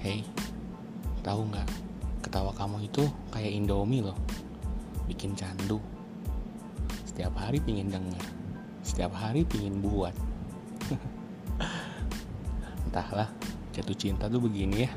Hey, tahu nggak? Ketawa kamu itu kayak Indomie loh, bikin candu. Setiap hari pingin denger, setiap hari pingin buat. Entahlah, jatuh cinta tuh begini ya.